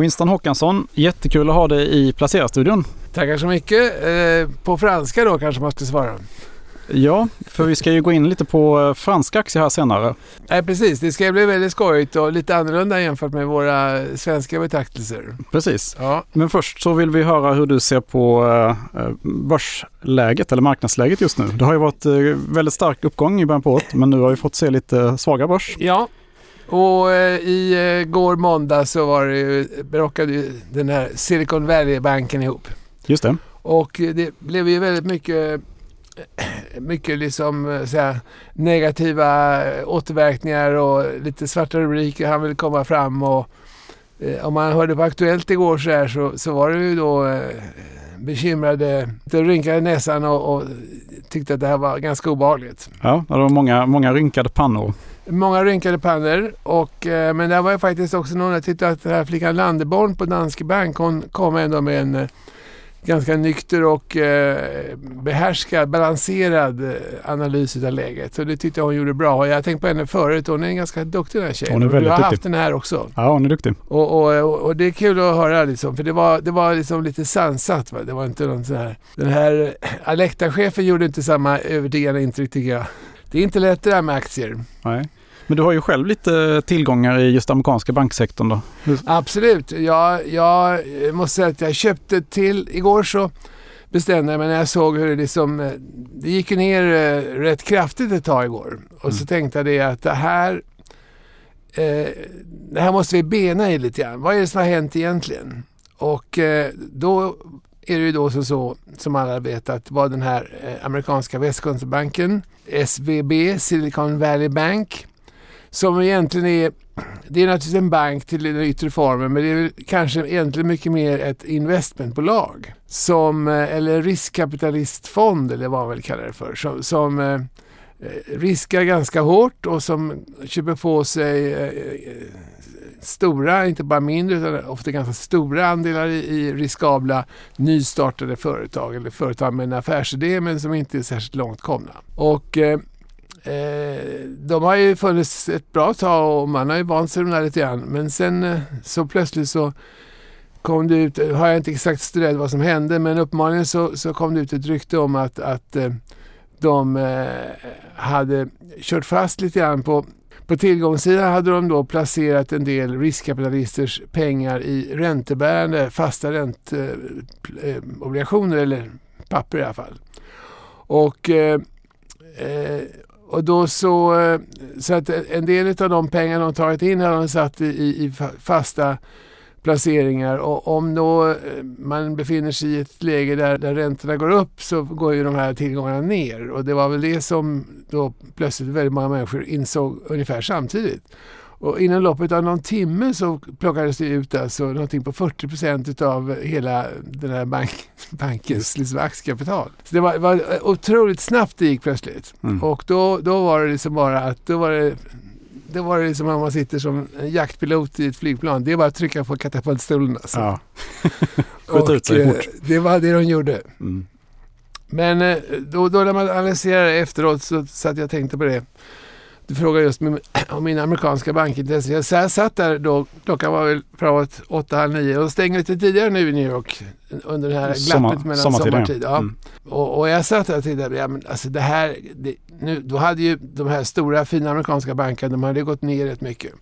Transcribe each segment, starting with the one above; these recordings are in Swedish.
Winston Håkansson, jättekul att ha dig i Placerarstudion. Tackar så mycket. Eh, på franska då kanske man ska svara. Ja, för vi ska ju gå in lite på eh, franska aktier här senare. Nej, precis. Det ska bli väldigt skojigt och lite annorlunda jämfört med våra svenska betraktelser. Precis. Ja. Men först så vill vi höra hur du ser på eh, börsläget eller marknadsläget just nu. Det har ju varit väldigt stark uppgång i början på året men nu har vi fått se lite svagare börs. Ja, och eh, i eh, går måndag så var det ju, brakade ju den här Silicon Valley-banken ihop. Just det. Och det blev ju väldigt mycket mycket liksom eh, så negativa återverkningar och lite svarta rubriker. Han vill komma fram och eh, om man hörde på Aktuellt igår så, här, så, så var det ju då eh, bekymrade, rynkade näsan och, och tyckte att det här var ganska obehagligt. Ja, det var många, många rynkade pannor. Många rynkade pannor. Och, eh, men det var ju faktiskt också någon, jag tyckte att den här flickan Landeborn på Danske Bank, hon kom ändå med en eh, ganska nykter och eh, behärskad, balanserad eh, analys av läget. Så det tyckte jag hon gjorde bra. Jag har tänkt på henne förut. Hon är en ganska duktig den här tjejen. Hon är väldigt du har duktig. haft den här också. Ja, hon är duktig. Och, och, och, det är kul att höra liksom, för det var, det var liksom lite sansat. Va? Det var inte någon sån här... Den här Alecta-chefen gjorde inte samma övertygande intryck tycker jag. Det är inte lätt det där med aktier. Nej. Men du har ju själv lite tillgångar i just amerikanska banksektorn då? Absolut. Jag, jag måste säga att jag köpte till... Igår så bestämde jag mig när jag såg hur det liksom... Det gick ner eh, rätt kraftigt ett tag igår. Och mm. så tänkte jag det att det här... Eh, det här måste vi bena i lite grann. Vad är det som har hänt egentligen? Och eh, då är det ju då så, så som alla vet att var den här eh, amerikanska västkustbanken, SVB, Silicon Valley Bank, som egentligen är, det är naturligtvis en bank till den yttre formen men det är kanske egentligen mycket mer ett investmentbolag. Som, eh, eller riskkapitalistfond eller vad man vill kalla det för. Som, som eh, eh riskar ganska hårt och som köper på sig eh, eh, stora, inte bara mindre utan ofta ganska stora andelar i, i riskabla nystartade företag eller företag med en affärsidé men som inte är särskilt långt komna. Och Eh, Eh, de har ju funnits ett bra tag och man har ju vant sig vid dem lite grann. Men sen eh, så plötsligt så kom det ut, eh, har jag inte exakt studerat vad som hände, men uppenbarligen så, så kom det ut ett rykte om att, att de hade kört fast lite grann på på tillgångssidan hade de då placerat en del riskkapitalisters pengar i räntebärande fasta ränteobligationer eller papper i alla fall. Och eh, och då så, eh, så att eh, en del av de pengar de tagit in har de satt i, i fasta placeringar. Och om då eh, man befinner sig i ett läge där, där räntorna går upp så går ju de här tillgångarna ner. Och det var väl det som då plötsligt väldigt många människor insåg ungefär samtidigt. Och inom loppet av någon timme så plockades det ut alltså någonting på 40 procent av hela den här banken. bankens liksom aktiekapital. Så det var, var otroligt snabbt det gick plötsligt. Mm. Och då, då var det liksom bara att då var det det var det som om man sitter som en jaktpilot i ett flygplan. Det är bara att trycka på katapultstolen. Alltså. Ja. Skjuta ut sig eh, fort. Det var det de gjorde. Mm. Men eh, då, då när man analyserade efteråt så satt jag och tänkte på det. Du frågar just om min amerikanska bankintresse. Så jag satt där då, klockan var väl framåt åtta, halv nio och stänger lite tidigare nu i New York under det här glappet Sommar, mellan sommartid. ja. Mm. Och, och, jag satt där och tänkte, ja, men alltså det här, det, nu, då hade ju de här stora fina amerikanska bankerna, de hade gått ner rätt mycket.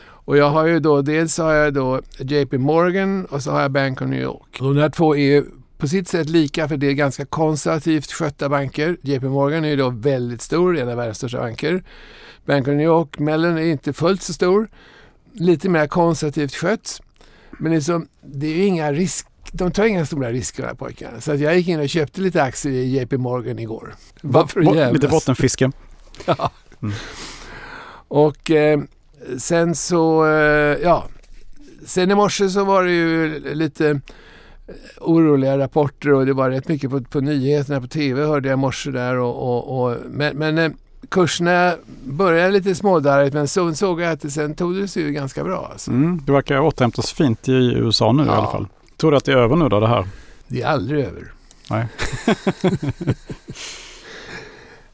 Och jag har ju då, dels har jag då JP Morgan och så har jag Bank of New York. De här två är ju på sitt sätt lika för det är ganska konservativt skötta banker. JP Morgan är ju då väldigt stor, en av världens största banker. Bank of New York, Mellon är inte fullt så stor. Lite mer konservativt skött. Men liksom, det är ju inga risk, de tar inga stora risker de här pojkarna. Så att jag gick in och köpte lite aktier i JP Morgan igår. Varför Bo, lite bottenfiske. ja. Mm. Och eh, sen så, eh, ja. Sen i morse så var det ju lite oroliga rapporter och det var rätt mycket på, på nyheterna på tv hörde jag i morse där. Och, och, och men, men eh, kurserna började lite smådarrigt men så såg jag att det sen tog det sig ju ganska bra. Alltså. Mm, det verkar återhämtas fint i USA nu ja. i alla fall. Tror du att det är över nu då det här? Det är aldrig över. Nej.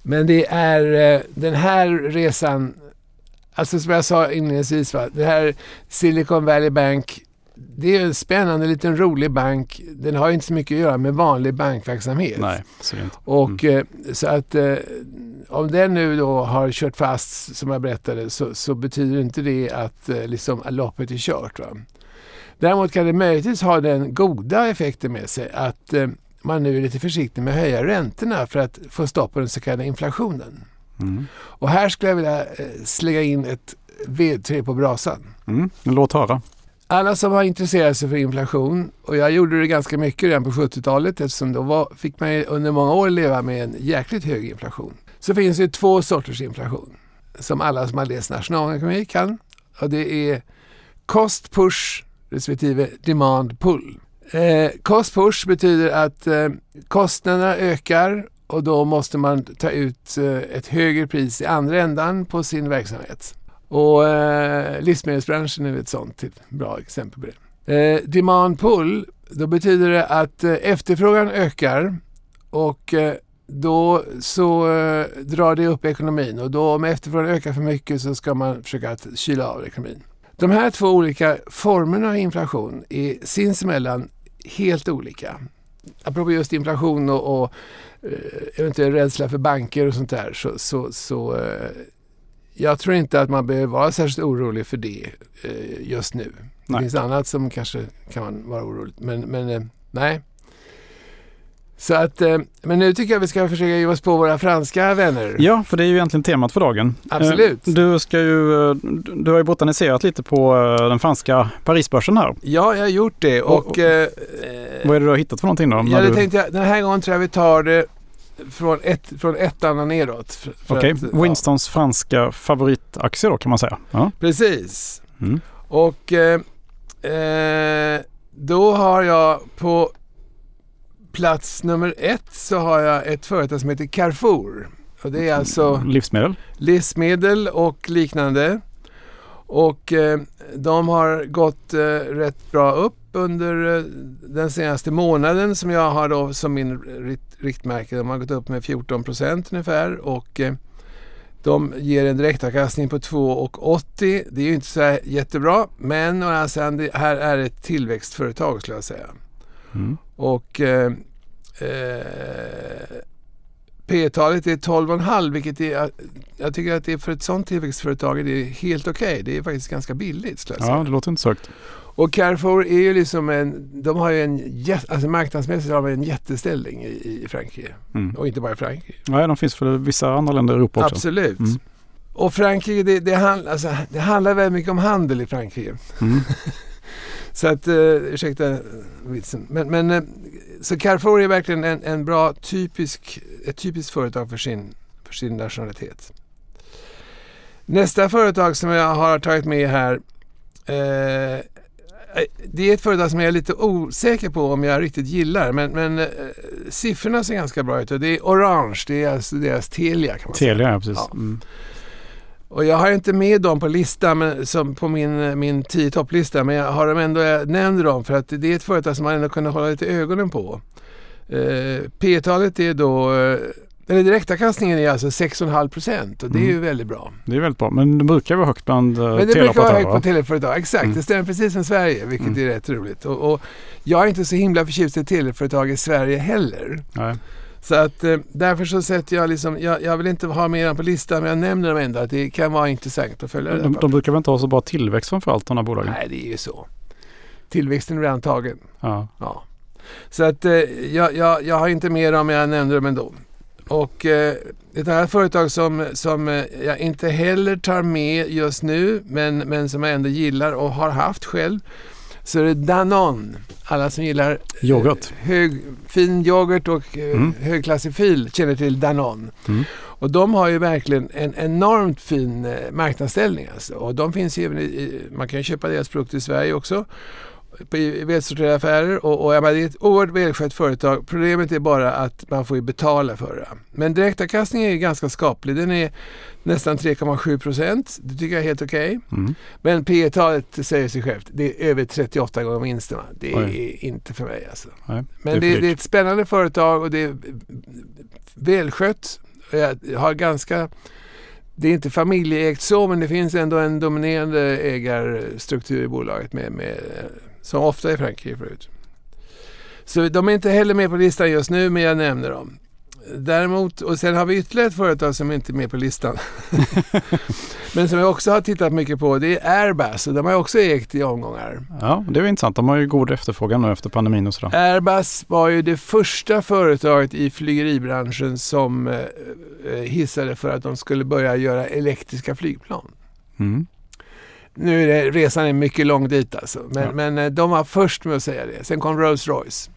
men det är eh, den här resan, alltså som jag sa inledningsvis, va, det här Silicon Valley Bank det är en spännande liten rolig bank. Den har inte så mycket att göra med vanlig bankverksamhet. Nej, så inte. Och eh, så att eh, om den nu då har kört fast som jag berättade så, så betyder inte det att eh, liksom, loppet är kört. Va? Däremot kan det möjligtvis ha den goda effekten med sig att man nu är lite försiktig med att höja räntorna för att få stopp på den så kallade inflationen. Mm. Och här skulle jag vilja slänga in ett vedträ på brasan. Mm. Låt höra. Alla som har intresserat sig för inflation, och jag gjorde det ganska mycket redan på 70-talet eftersom då var, fick man under många år leva med en jäkligt hög inflation. Så finns det två sorters inflation som alla som har läst nationalekonomi kan. Och det är cost push respektive demand pull. Eh, cost push betyder att eh, kostnaderna ökar och då måste man ta ut eh, ett högre pris i andra ändan på sin verksamhet. Och eh, livsmedelsbranschen är ett sånt ett bra exempel på det. Eh, demand pull, då betyder det att eh, efterfrågan ökar och eh, då så eh, drar det upp ekonomin och då om efterfrågan ökar för mycket så ska man försöka att kyla av ekonomin. De här två olika formerna av inflation är sinsemellan helt olika. Apropå just inflation och, och eh, eventuell rädsla för banker och sånt där så, så, så eh, jag tror inte att man behöver vara särskilt orolig för det eh, just nu. Det Nej. finns annat som kanske kan vara orolig Men, men eh, nej. Så att, eh, men nu tycker jag vi ska försöka ge oss på våra franska vänner. Ja, för det är ju egentligen temat för dagen. Absolut. Eh, Du, ska ju, eh, du har ju botaniserat lite på eh, den franska Parisbörsen här. Ja, jag har gjort det. Och- Och, eh, Vad är det du har hittat för någonting då? ja, det du- tänkte jag, den här gången tror jag vi tar det från, ett, från ettan och neråt. Okej, att, ja, Winstons franska favoritaktie då kan man säga. Ja. Precis. Mm. Och eh, eh, då har jag på plats nummer ett så har jag ett företag som heter Carrefour. Och det är alltså Livsmedel. livsmedel och liknande. Och eh, de har gått eh, rätt bra upp under eh, den senaste månaden som jag har då som min rikt, riktmärke. De har gått upp med 14 procent ungefär och eh, de ger en direktavkastning på 2,80. Det är ju inte så jättebra men å andra sidan, det här är ett tillväxtföretag skulle jag säga. Mm. Och eh, eh, P-talet är 12,5 vilket är, jag tycker att det är för ett sånt tillväxtföretag är det helt okej. Det är faktiskt ganska billigt skulle jag säga. Ja, det låter inte så högt. Och Carrefour är ju liksom en, de har ju en, alltså marknadsmässigt har de en jätteställning i, i Frankrike. Mm. Och inte bara i Frankrike. Nej, de finns för vissa andra länder i Europa också. Absolut. Mm. Och Frankrike, det, det, hand, alltså, det handlar väldigt mycket om handel i Frankrike. Mm. Så att, eh, ursäkta vitsen. Men, men eh, så Carrefour är verkligen en, en bra typisk, ett typiskt företag för sin, för sin nationalitet. Nästa företag som jag har tagit med här. Eh, det är ett företag som jag är lite osäker på om jag riktigt gillar. Men, men eh, siffrorna ser ganska bra ut. Och det är Orange, det är alltså deras Telia kan man säga. Telia, ja precis. Ja. Mm. Och jag har inte med dem på listan, men, som på min, min 10 topplista, men jag har dem ändå, jag nämner dem för att det är ett företag som man ändå kunde hålla lite ögonen på. Eh, P-talet är då, eh, eller direktavkastningen är alltså 6,5 procent och det är ju Mm. väldigt bra. Det är väldigt bra, men det brukar vara högt bland uh, Men det brukar vara högt på va? teleföretag, exakt. Mm. Det stämmer precis som Sverige, vilket Mm. är rätt roligt. Och, och jag är inte så himla förtjust i teleföretag i Sverige heller. Nej. Så att eh, därför så sätter jag liksom, jag, jag vill inte ha med dem på listan men jag nämner dem ändå att det kan vara intressant att följa De, där. de brukar väl inte ha så bra tillväxt framförallt, de här bolagen? Nej, det är ju så. Tillväxten är redan tagen. Ja. Ja. Så att eh, jag, jag, jag har inte med dem, men jag nämnde dem ändå. Och eh, ett annat företag som, som eh, jag inte heller tar med just nu, men, men som jag ändå gillar och har haft själv, så är det Danone. Alla som gillar eh, Yoghurt. hög, fin yoghurt och eh, Mm. högklassig fil känner till Danone. Mm. Och de har ju verkligen en enormt fin marknadsställning. Alltså. Och de finns även i, i, man kan ju köpa deras produkter i Sverige också. I välsorterade affärer. Och, och menar, det är ett oerhört välskött företag. Problemet är bara att man får ju betala för det. Men direktavkastningen är ganska skaplig. Den är nästan 3,7 procent. Det tycker jag är helt okej. Mm. Men P talet säger sig självt. Det är över 38 gånger vinsterna. Det är Oj. inte för mig alltså. Nej, Men är det, för det är ett spännande företag och det är välskött. Jag har ganska... Det är inte familjeägt så, men det finns ändå en dominerande ägarstruktur i bolaget med, med Som ofta är Frankrike förut. Så de är inte heller med på listan just nu, men jag nämner dem. Däremot, och sen har vi ytterligare ett företag som inte är med på listan. Men som jag också har tittat mycket på, det är Airbus och de har också ägt i omgångar. Ja, det är intressant. De har ju god efterfrågan nu efter pandemin och sådär. Airbus var ju det första företaget i flygeribranschen som eh, eh, hissade för att de skulle börja göra elektriska flygplan. Mm. Nu är det, resan är mycket lång dit alltså. Men, Ja. men eh, de var först med att säga det. Sen kom Rolls-Royce.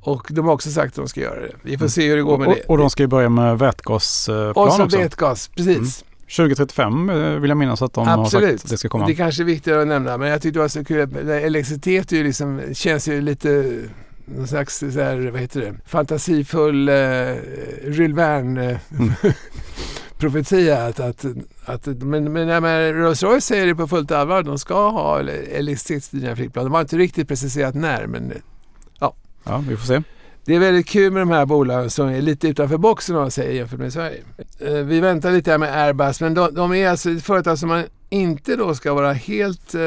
Och de har också sagt att de ska göra det. Vi får se hur det går med Och, det. och de ska ju börja med vätgasplan Och så också. vätgas, precis. 2035 eh, vill jag minnas att de har Absolut. sagt att det ska komma. Det kanske är viktigare att nämna, men jag tyckte det var så kul. Elektricitet är ju liksom, känns ju lite någon slags så här, vad heter det, fantasifull eh, Jules Verne Mm. profetia. Att, att, att, men men man- Rolls-Royce säger det på fullt allvar, de ska ha elektricitetsdrivna flygplan. De har inte riktigt preciserat när, men Ja, vi får se. det är väldigt kul med de här bolagen som är lite utanför boxen om man säger jämfört med Sverige. Eh, Vi väntar lite här med Airbus men de, de är alltså ett företag som man inte då ska vara helt... Eh,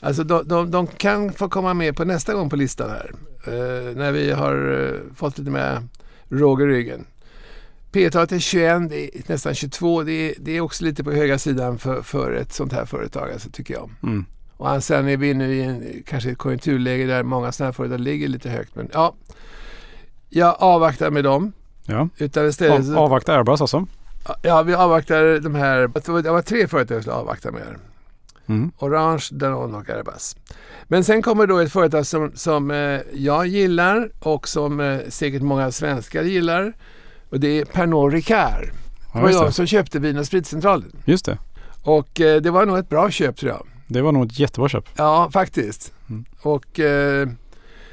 alltså de, de, de kan få komma med på nästa gång på listan här. Eh, när vi har eh, fått lite mer råg i ryggen. P-talet är 21, det är nästan 22. Det är, det är också lite på höga sidan för, för ett sånt här företag alltså, tycker jag. Mm. Och sen är vi nu i en, kanske ett konjunkturläge där många sådana här företag ligger lite högt. Men ja, jag avvaktar med dem. Ja. Utan istället Av, avvakta Airbus alltså. ja, vi avvaktar de här. Det var tre företag jag skulle avvakta med. Mm. Orange, Danone och Airbus. Men sen kommer då ett företag som, som eh, jag gillar och som eh, säkert många svenskar gillar. Och det är Pernod Ricard. Det Ja, var just, de som köpte Vin Spritcentralen. just det. Och eh, det var nog ett bra köp tror jag. Det var nog ett jättebra köp. Ja, faktiskt. Mm. Och eh,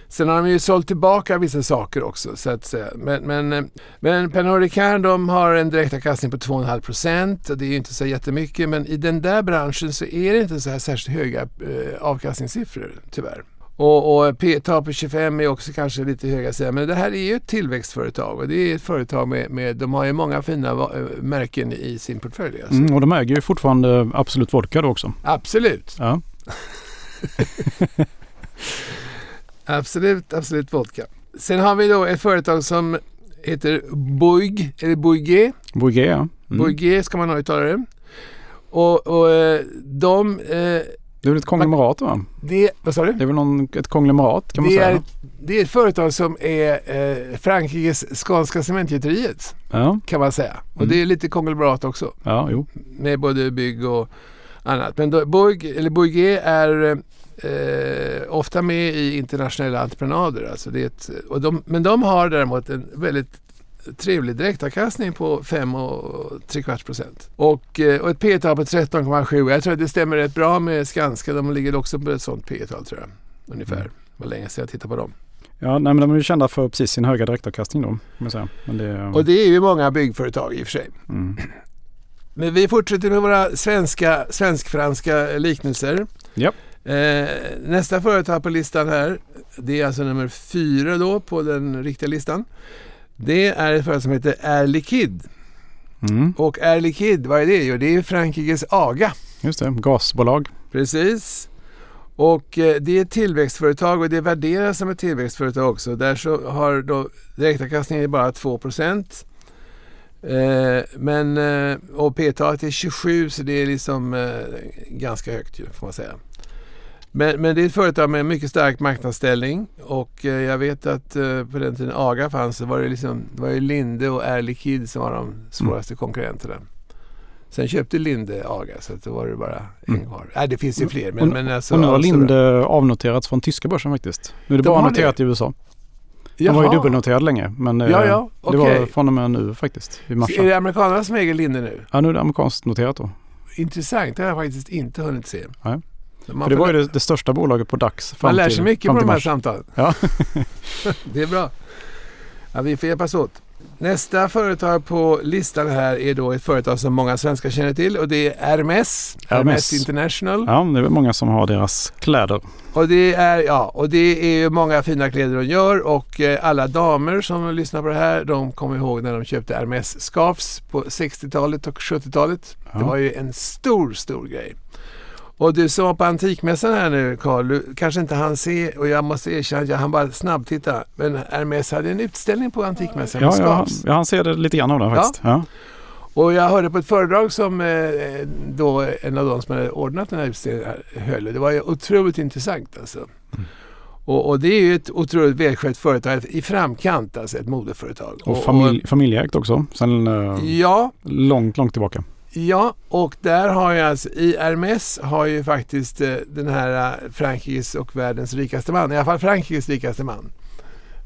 sen har de ju sålt tillbaka vissa saker också så att säga. Men, men, eh, men Pernod Ricard de har en direktavkastning på 2,5 procent. Det är ju inte så jättemycket men i den där branschen så är det inte så här särskilt höga eh, avkastningssiffror tyvärr. Och, och P-tal på 25 är också kanske lite höga säga. Men det här är ju ett tillväxtföretag och det är ett företag med, med de har ju många fina eh, märken i sin portfölj. Alltså. Mm, och de äger ju fortfarande Absolut Vodka då också. Absolut. Ja. Absolut, absolut vodka. Sen har vi då ett företag som heter Bouygues, eller Bouygues. Bouygues ja. Mm. Bouygues ska man uttala det. Och, och eh, de, eh, Det är väl ett konglomerat va? det, vad sa du? Det är väl någon, ett konglomerat kan man Det säga. är, det är ett företag som är eh, Frankrikes Skånska Cementgjuteriet Ja, kan man säga. Och Mm. det är lite konglomerat också. ja, jo. med både bygg och annat. Men då, eller är eh, ofta med i internationella entreprenader. Alltså det är ett, och de, men de har däremot en väldigt trevlig direktavkastning på 5 och 3 kvarts procent. Och, eh, och ett P tal på 13,7. Jag tror att det stämmer rätt bra med Skanska. De ligger också på ett sånt P tal tror jag. Ungefär. Mm. Var länge sedan jag tittade på dem. Ja, nej, men de är ju kända för precis sin höga direktavkastning då. Men det, Och det är ju många byggföretag i och för sig. mm. Men vi fortsätter med våra svenska, svensk-franska liknelser. Japp. Eh, nästa företag på listan här, det är alltså nummer fyra då på den riktiga listan. Det är ett företag som heter Air Liquide. Mm. Och Air Liquide, vad är det? Jo, det är Frankrikes AGA. Just det, gasbolag. Precis. Och eh, det är ett tillväxtföretag och det värderas som ett tillväxtföretag också. Där så har då direktavkastningen bara 2 Eh, men, eh, och P-talet är 27 så det är liksom eh, ganska högt ju, får man säga. Men, men det är ett företag med mycket stark marknadsställning och eh, jag vet att eh, på den tiden AGA fanns så var det, liksom, det var ju Linde och Air Liquide som var de svåraste konkurrenterna. Sen köpte Linde AGA så då var det bara en Mm. kvar. Nej, det finns ju fler. Men, och, men alltså, och nu har stora- Linde avnoterats från tyska börsen faktiskt. Nu är det De bara noterat i USA. Jaha. var ju dubbelnoterade länge. Men eh, Ja, ja, det okej. var från och med nu faktiskt. I mars. Är det amerikanerna som äger Linde nu? Ja, nu är det amerikanskt noterat då. Intressant, det har jag faktiskt inte hunnit se. Nej. Man, För det var ju det, det största bolaget på DAX. fram man lär till- sig mycket på de här samtalen. Ja. det är bra. Ja, vi får hjälpas åt. Nästa företag på listan här är då ett företag som många svenskar känner till och det är Hermes. Hermes. International. Ja, det är väl många som har deras kläder. Och det är, ja, och det är ju många fina kläder de gör och eh, alla damer som lyssnar på det här de kommer ihåg när de köpte Hermes scarfs på 60-talet och 70-talet. Ja. Det var ju en stor, stor grej. Och du som var på Antikmässan här nu Carl, du kanske inte han se och jag måste erkänna att jag han bara snabbtitta. Men Hermes hade en utställning på Antikmässan ja, ja, jag han ser det lite grann av det faktiskt. Ja. ja. Och jag hörde på ett föredrag som eh, då en av de som hade ordnat den här utställningen höll. Det var ju otroligt intressant alltså. Mm. Och, och, det är ju ett otroligt välskött företag i framkant, alltså ett modeföretag. Och, familj, familjeägt också, sen eh, ja, långt, långt tillbaka. Ja, och där har jag alltså, i Hermes har ju faktiskt eh, den här eh, Frankrikes och världens rikaste man, i alla fall Frankrikes rikaste man.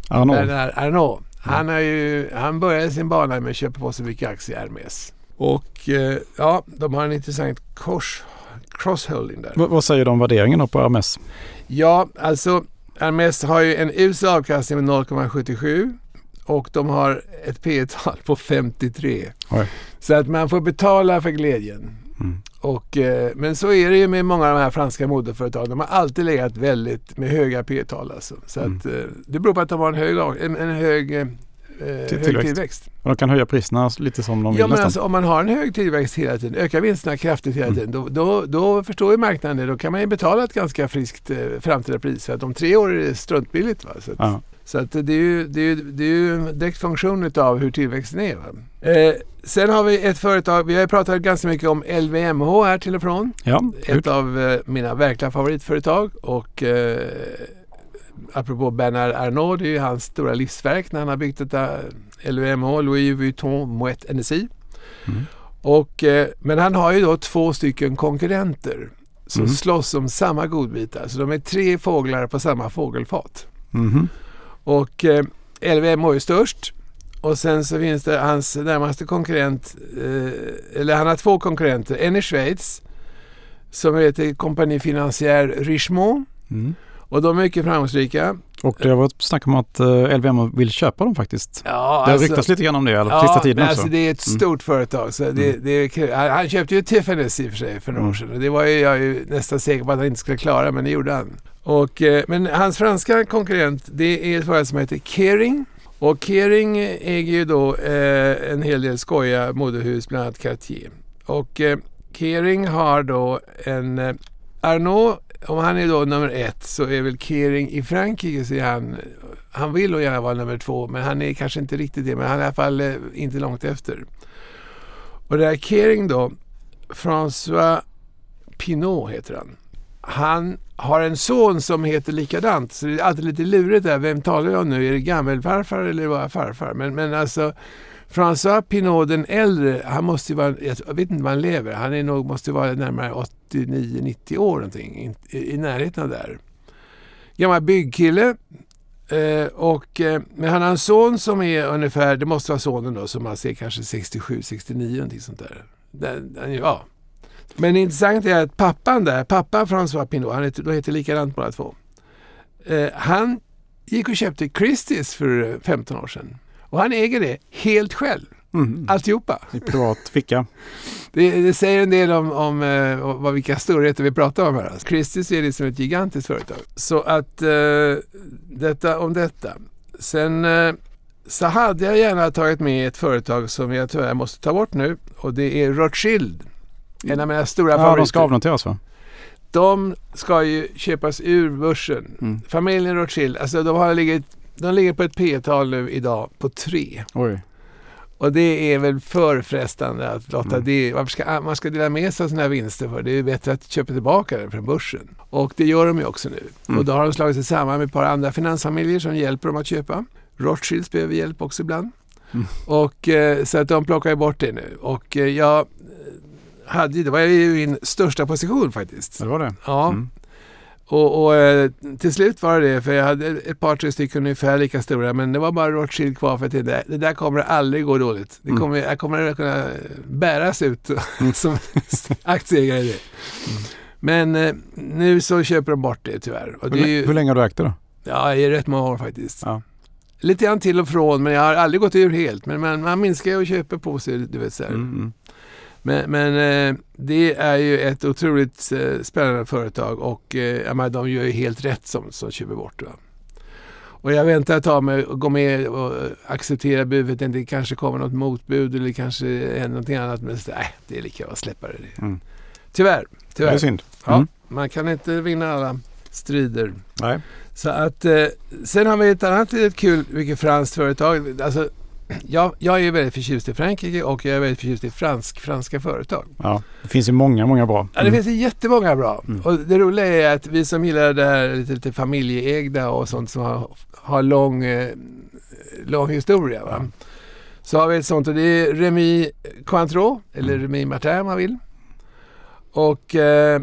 Arnaud. Bernard. Han, har ju, han började sin bana med att köpa på sig mycket aktier i Hermes. Och eh, ja, de har en intressant kors, crossholding där. V vad säger du om värderingen på Hermes? Ja, alltså Hermes har ju en usel avkastning med 0,77 och de har ett P tal på 53. Oj. Så att man får betala för glädjen. Mm. Och, eh, men så är det ju med många av de här franska modeföretagen. De har alltid legat väldigt med höga P-tal. Alltså. Så mm. att, eh, det beror på att de har en hög, en, en hög, eh, hög tillväxt. Och de kan höja priserna lite som de vill ja, men alltså, Om man har en hög tillväxt hela tiden, ökar vinsterna kraftigt hela mm. tiden, då, då, då, förstår ju marknaden det. Då kan man ju betala ett ganska friskt eh, framtida pris. För att om tre år är det struntbilligt. Va? Så att, så att det, är ju, det, är, det är ju en direkt funktion av hur tillväxten är. Eh, sen har vi ett företag, vi har ju pratat ganska mycket om LVMH här till och från. Ja, ett av eh, mina verkliga favoritföretag. Och eh, apropå Bernard Arnault, det är ju hans stora livsverk när han har byggt detta LVMH, Louis Vuitton Moet Hennessy. Mm. Och, eh, men han har ju då två stycken konkurrenter som mm. slåss om samma godbitar. Så de är tre fåglar på samma fågelfat. Mm. Och eh, LVM är störst. Och sen så finns det hans närmaste konkurrent, eh, eller han har två konkurrenter. En i Schweiz som heter Compagnie Financière Richemont. Mm. Och de är mycket framgångsrika. Och det har varit snack om att eh, LVM vill köpa dem faktiskt. Ja, det har alltså, ryktats lite grann om det ja, sista tiden också. Alltså det är ett mm. stort mm. företag. Så det, mm. det är, han köpte ju Tiffany's i och för sig för några mm. år sedan. Och det var ju jag ju nästan säker på att han inte skulle klara, men det gjorde han. Och, eh, men hans franska konkurrent det är ett företag som heter Kering. Och Kering äger ju då eh, en hel del skoja modehus, bland annat Cartier. Och eh, Kering har då en eh, Arnault, om han är då nummer ett så är väl Kering i Frankrike så är han, han vill nog gärna vara nummer två men han är kanske inte riktigt det men han är i alla fall eh, inte långt efter. Och det här Kering då, François Pinot heter han han har en son som heter likadant. Så det är alltid lite lurigt där. Vem talar jag om nu? Är det gammelfarfar eller var farfar? Men, men alltså François Pinot den äldre, han måste ju vara, jag vet inte var han lever, han är nog, måste vara närmare 89-90 år någonting, i, i närheten av där. Gammal byggkille. Eh, och, eh, men han har en son som är ungefär, det måste vara sonen då, som man ser kanske 67-69 någonting sånt där. Den, ja, men det intressanta är att pappan där, pappan François Pinot, han heter, heter likadant båda två. Eh, han gick och köpte Christies för 15 år sedan. Och han äger det helt själv. Mm. Alltihopa. I privat ficka. det, det, säger en del om, om eh, vad, vilka storheter vi pratar om här. Christies är liksom ett gigantiskt företag. Så att eh, detta om detta. Sen eh, så hade jag gärna tagit med ett företag som jag tyvärr måste ta bort nu och det är Rothschild. En av mina stora ja, favoriter. De ska avnoteras va? De ska ju köpas ur börsen. Mm. Familjen Rothschild, alltså de, har ligget, de ligger på ett P-tal nu idag på tre. Oj. Och det är väl för frestande att låta mm. det... Varför ska man ska dela med sig av sina vinster för? Det är bättre att köpa tillbaka den från börsen. Och det gör de ju också nu. Mm. Och då har de slagit sig samman med ett par andra finansfamiljer som hjälper dem att köpa. Rothschilds behöver hjälp också ibland. Mm. Och, eh, så att de plockar bort det nu. Och eh, jag hade, det var ju min största position faktiskt. Det var det? Ja. Mm. Och, och, eh, till slut var det det, för jag hade ett par, tre stycken ungefär lika stora, men det var bara Rothschild kvar för att det, det där kommer aldrig gå dåligt. Det mm. kommer, mm. Jag kommer att kunna bäras ut mm. som aktieägare i det. Mm. Men eh, nu så köper de bort det tyvärr. Det hur, ju, hur länge har du ägt det då? Ja, i rätt många år faktiskt. Ja. Lite grann till och från, men jag har aldrig gått ur helt. Men man, man minskar och köper på sig, du vet så mm. Men, men eh, det är ju ett otroligt eh, spännande företag och eh, menar, de gör ju helt rätt som, som köper bort det. Och jag väntar ett tag med att gå med och acceptera budet. Det kanske kommer något motbud eller kanske händer någonting annat. Men nej, det är lika bra att släppa det. Mm. Tyvärr. Det tyvärr. är synd. Ja, Mm. Man kan inte vinna alla strider. Nej. Så att, eh, sen har vi ett annat litet kul, mycket franskt företag. Alltså, jag, jag är väldigt förtjust i Frankrike och jag är väldigt förtjust i fransk, franska företag. Ja, det finns ju många, många bra. Ja, det Mm. finns jättemånga bra. Mm. Och det roliga är att vi som gillar det här lite, lite familjeägda och sånt som har, har lång, eh, lång historia. Va? Så har vi ett sånt och det är Remy Cointreau, eller Mm. Remy Martin om man vill. Och... Eh,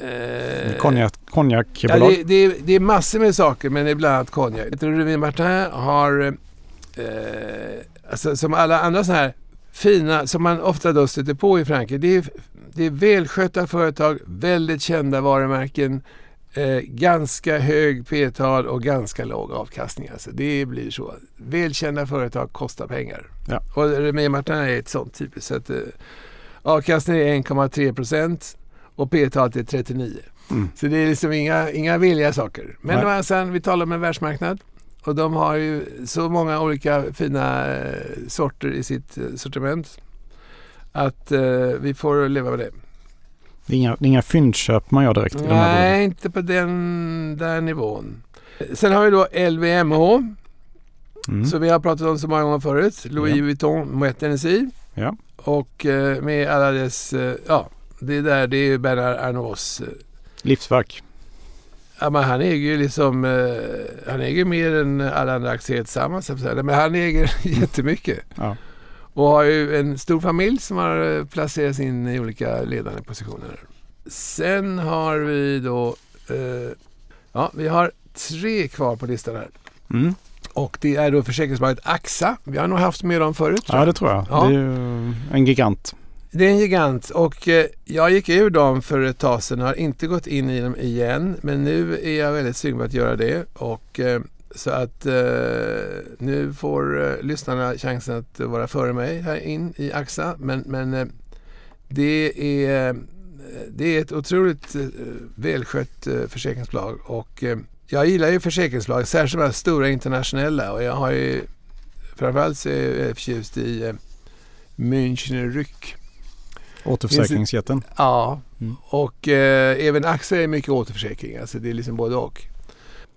eh, Konjak, Ja, konjakbolag. det, det, är, det är massor med saker, men det är bland annat konjak. Remy Martin har, eh, alltså, som alla andra sådana här fina, som man ofta då stöter på i Frankrike, det är, det är välskötta företag, väldigt kända varumärken, eh, ganska hög p-tal och ganska låg avkastning. Alltså, det blir så. Välkända företag kostar pengar. Ja. Och Remy Martin är ett sånt typiskt. Så att, eh, avkastningen är 1,3 procent och p-talet är 39. Mm. Så det är liksom inga, inga villiga saker. Men Nej. å andra sidan, vi talar om en världsmarknad. Och de har ju så många olika fina eh, sorter i sitt eh, sortiment. Att eh, vi får leva med det. Det är inga, det är inga fyndköp man gör direkt. Nej, inte på den där nivån. Sen har vi då LVMH. Mm. Så vi har pratat om så många gånger förut. Louis Ja. Vuitton, Moet Hennessy. Ja. Och eh, med alla dess, eh, ja, det där det är ju Bernard Arnaults eh, Livsverk. Ja, men han äger ju liksom, eh, han äger mer än alla andra aktier tillsammans. Men han äger jättemycket. Ja. Och har ju en stor familj som har eh, placerats in i olika ledande positioner. Sen har vi då, eh, ja vi har tre kvar på listan här. Mm. Och det är då försäkringsbolaget AXA. Vi har nog haft med dem förut. Ja, det tror jag. Ja. Det är ju en gigant. Det är en gigant och eh, jag gick ur dem för ett tag sedan och har inte gått in i dem igen. Men nu är jag väldigt sugen på att göra det. Och, eh, så att eh, nu får lyssnarna chansen att vara före mig här in i AXA. Men, men det, är, det är ett otroligt välskött försäkringsbolag. Och, jag gillar ju försäkringsbolag, särskilt de här stora internationella. Och jag har ju framförallt så är jag förtjust i eh, Münchner Rück. Återförsäkringsjätten. Ja, Mm. och eh, även AXA är mycket återförsäkring. Alltså det är liksom både och.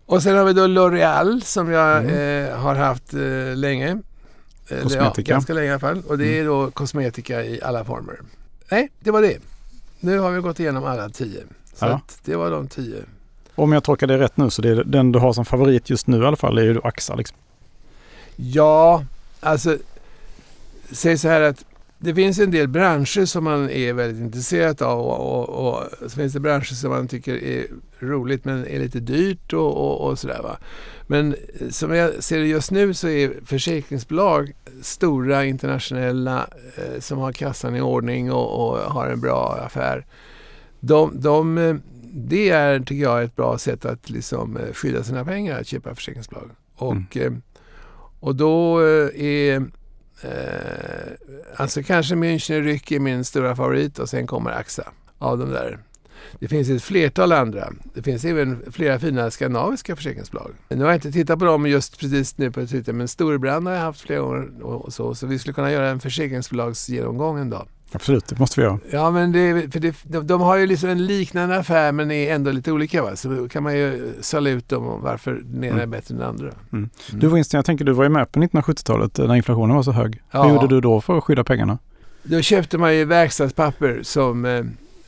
Och sen har vi då L'Oreal som jag Mm. eh, har haft eh, länge. Kosmetika. Ja, ganska länge i alla fall. Och det är då kosmetika i alla former. Nej, det var det. Nu har vi gått igenom alla tio. Så Ja. det var de tio. Om jag tolkar det rätt nu så det är den du har som favorit just nu i alla fall är ju AXA. Liksom. Ja, alltså säg så här att det finns en del branscher som man är väldigt intresserad av och, och, och så finns det branscher som man tycker är roligt men är lite dyrt och, och, och sådär va. Men eh, som jag ser det just nu så är försäkringsbolag stora internationella eh, som har kassan i ordning och, och har en bra affär. De, de, eh, det är, tycker jag, ett bra sätt att liksom eh, skydda sina pengar, att köpa försäkringsbolag. Och, eh, och då är Eh, alltså kanske Münchner Rück är min stora favorit och sen kommer AXA av de där. Det finns ett flertal andra. Det finns även flera fina skandinaviska försäkringsbolag. Nu har jag inte tittat på dem just precis nu på Twitter men Storebrand har jag haft flera gånger och så. Så vi skulle kunna göra en försäkringsbolagsgenomgång en dag. Absolut, det måste vi göra. Ja, men det, för det, de, de har ju liksom en liknande affär men är ändå lite olika. Va? Så då kan man ju sålla ut dem och varför den ena är Mm. bättre än den andra. Mm. Du Winston, jag tänker du var ju med på 1970-talet när inflationen var så hög. Ja. Hur gjorde du då för att skydda pengarna? Då köpte man ju verkstadspapper som, eh,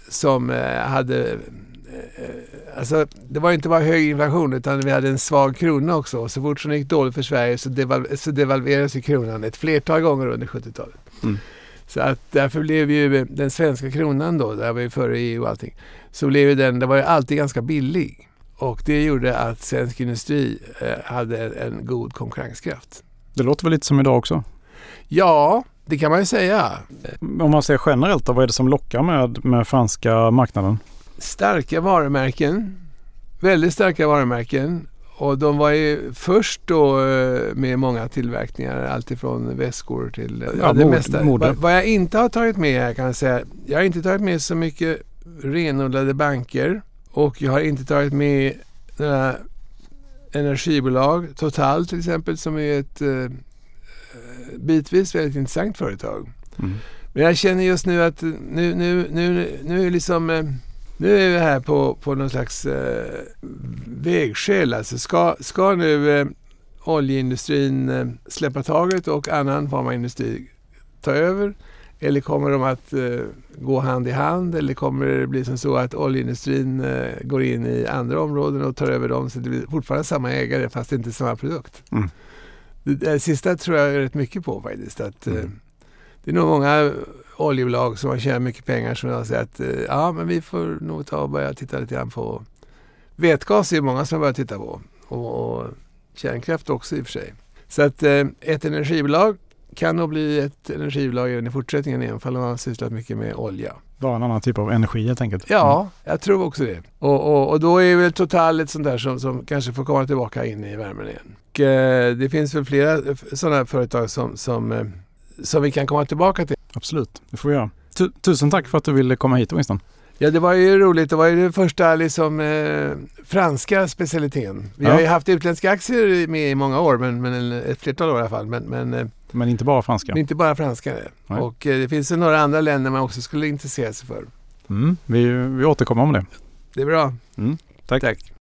som eh, hade... eh, Alltså, det var inte bara hög inflation utan vi hade en svag krona också. Så fort som det gick dåligt för Sverige så, deval- så devalverades kronan ett flertal gånger under 70-talet. Mm. Så att därför blev ju den svenska kronan då, där var ju före EU och allting, så blev ju den, det var ju alltid ganska billig. Och det gjorde att svensk industri eh, hade en, en god konkurrenskraft. Det låter väl lite som idag också? Ja, det kan man ju säga. Om man ser generellt då, vad är det som lockar med, med franska marknaden? starka varumärken. Väldigt starka varumärken. Och de var ju först då eh, med många tillverkningar. Alltifrån väskor till eh, Ja, det mod- mesta. Vad, vad jag inte har tagit med här kan jag säga. Jag har inte tagit med så mycket renodlade banker. Och jag har inte tagit med några energibolag. Total till exempel som är ett eh, bitvis väldigt intressant företag. Mm. Men jag känner just nu att nu, nu, nu, nu är liksom... eh, Nu är vi här på, på någon slags eh, vägskäl. Alltså ska, ska nu eh, oljeindustrin eh, släppa taget och annan form av industri ta över? Eller kommer de att eh, gå hand i hand? Eller kommer det bli som så att oljeindustrin eh, går in i andra områden och tar över dem så det blir fortfarande samma ägare fast inte samma produkt? Mm. Det, det sista tror jag rätt mycket på faktiskt. Att, eh, Mm. det är nog många oljebolag som har tjänat mycket pengar som har sagt att eh, ja, men vi får nog ta och börja titta lite grann på vätgas är det många som har börjat titta på och, och kärnkraft också i och för sig. Så att eh, ett energibolag kan nog bli ett energibolag även i fortsättningen även om man har sysslat mycket med olja. Bara en annan typ av energi helt enkelt. Ja, jag tror också det. Och, och, och då är väl Total ett sånt där som, som kanske får komma tillbaka in i värmen igen. Och, eh, det finns väl flera sådana företag som, som, eh, som vi kan komma tillbaka till. Absolut, det får vi göra. Tu- tusen tack för att du ville komma hit Winston. Ja, det var ju roligt. Det var ju den första liksom, eh, franska specialiteten. Vi Ja. har ju haft utländska aktier med i många år, men, men ett flertal år i alla fall. Men, men, eh, Men inte bara franska. men inte bara franska. Nej. Och eh, det finns ju några andra länder man också skulle intressera sig för. Mm, vi, vi återkommer om det. Det är bra. Mm, tack. Tack.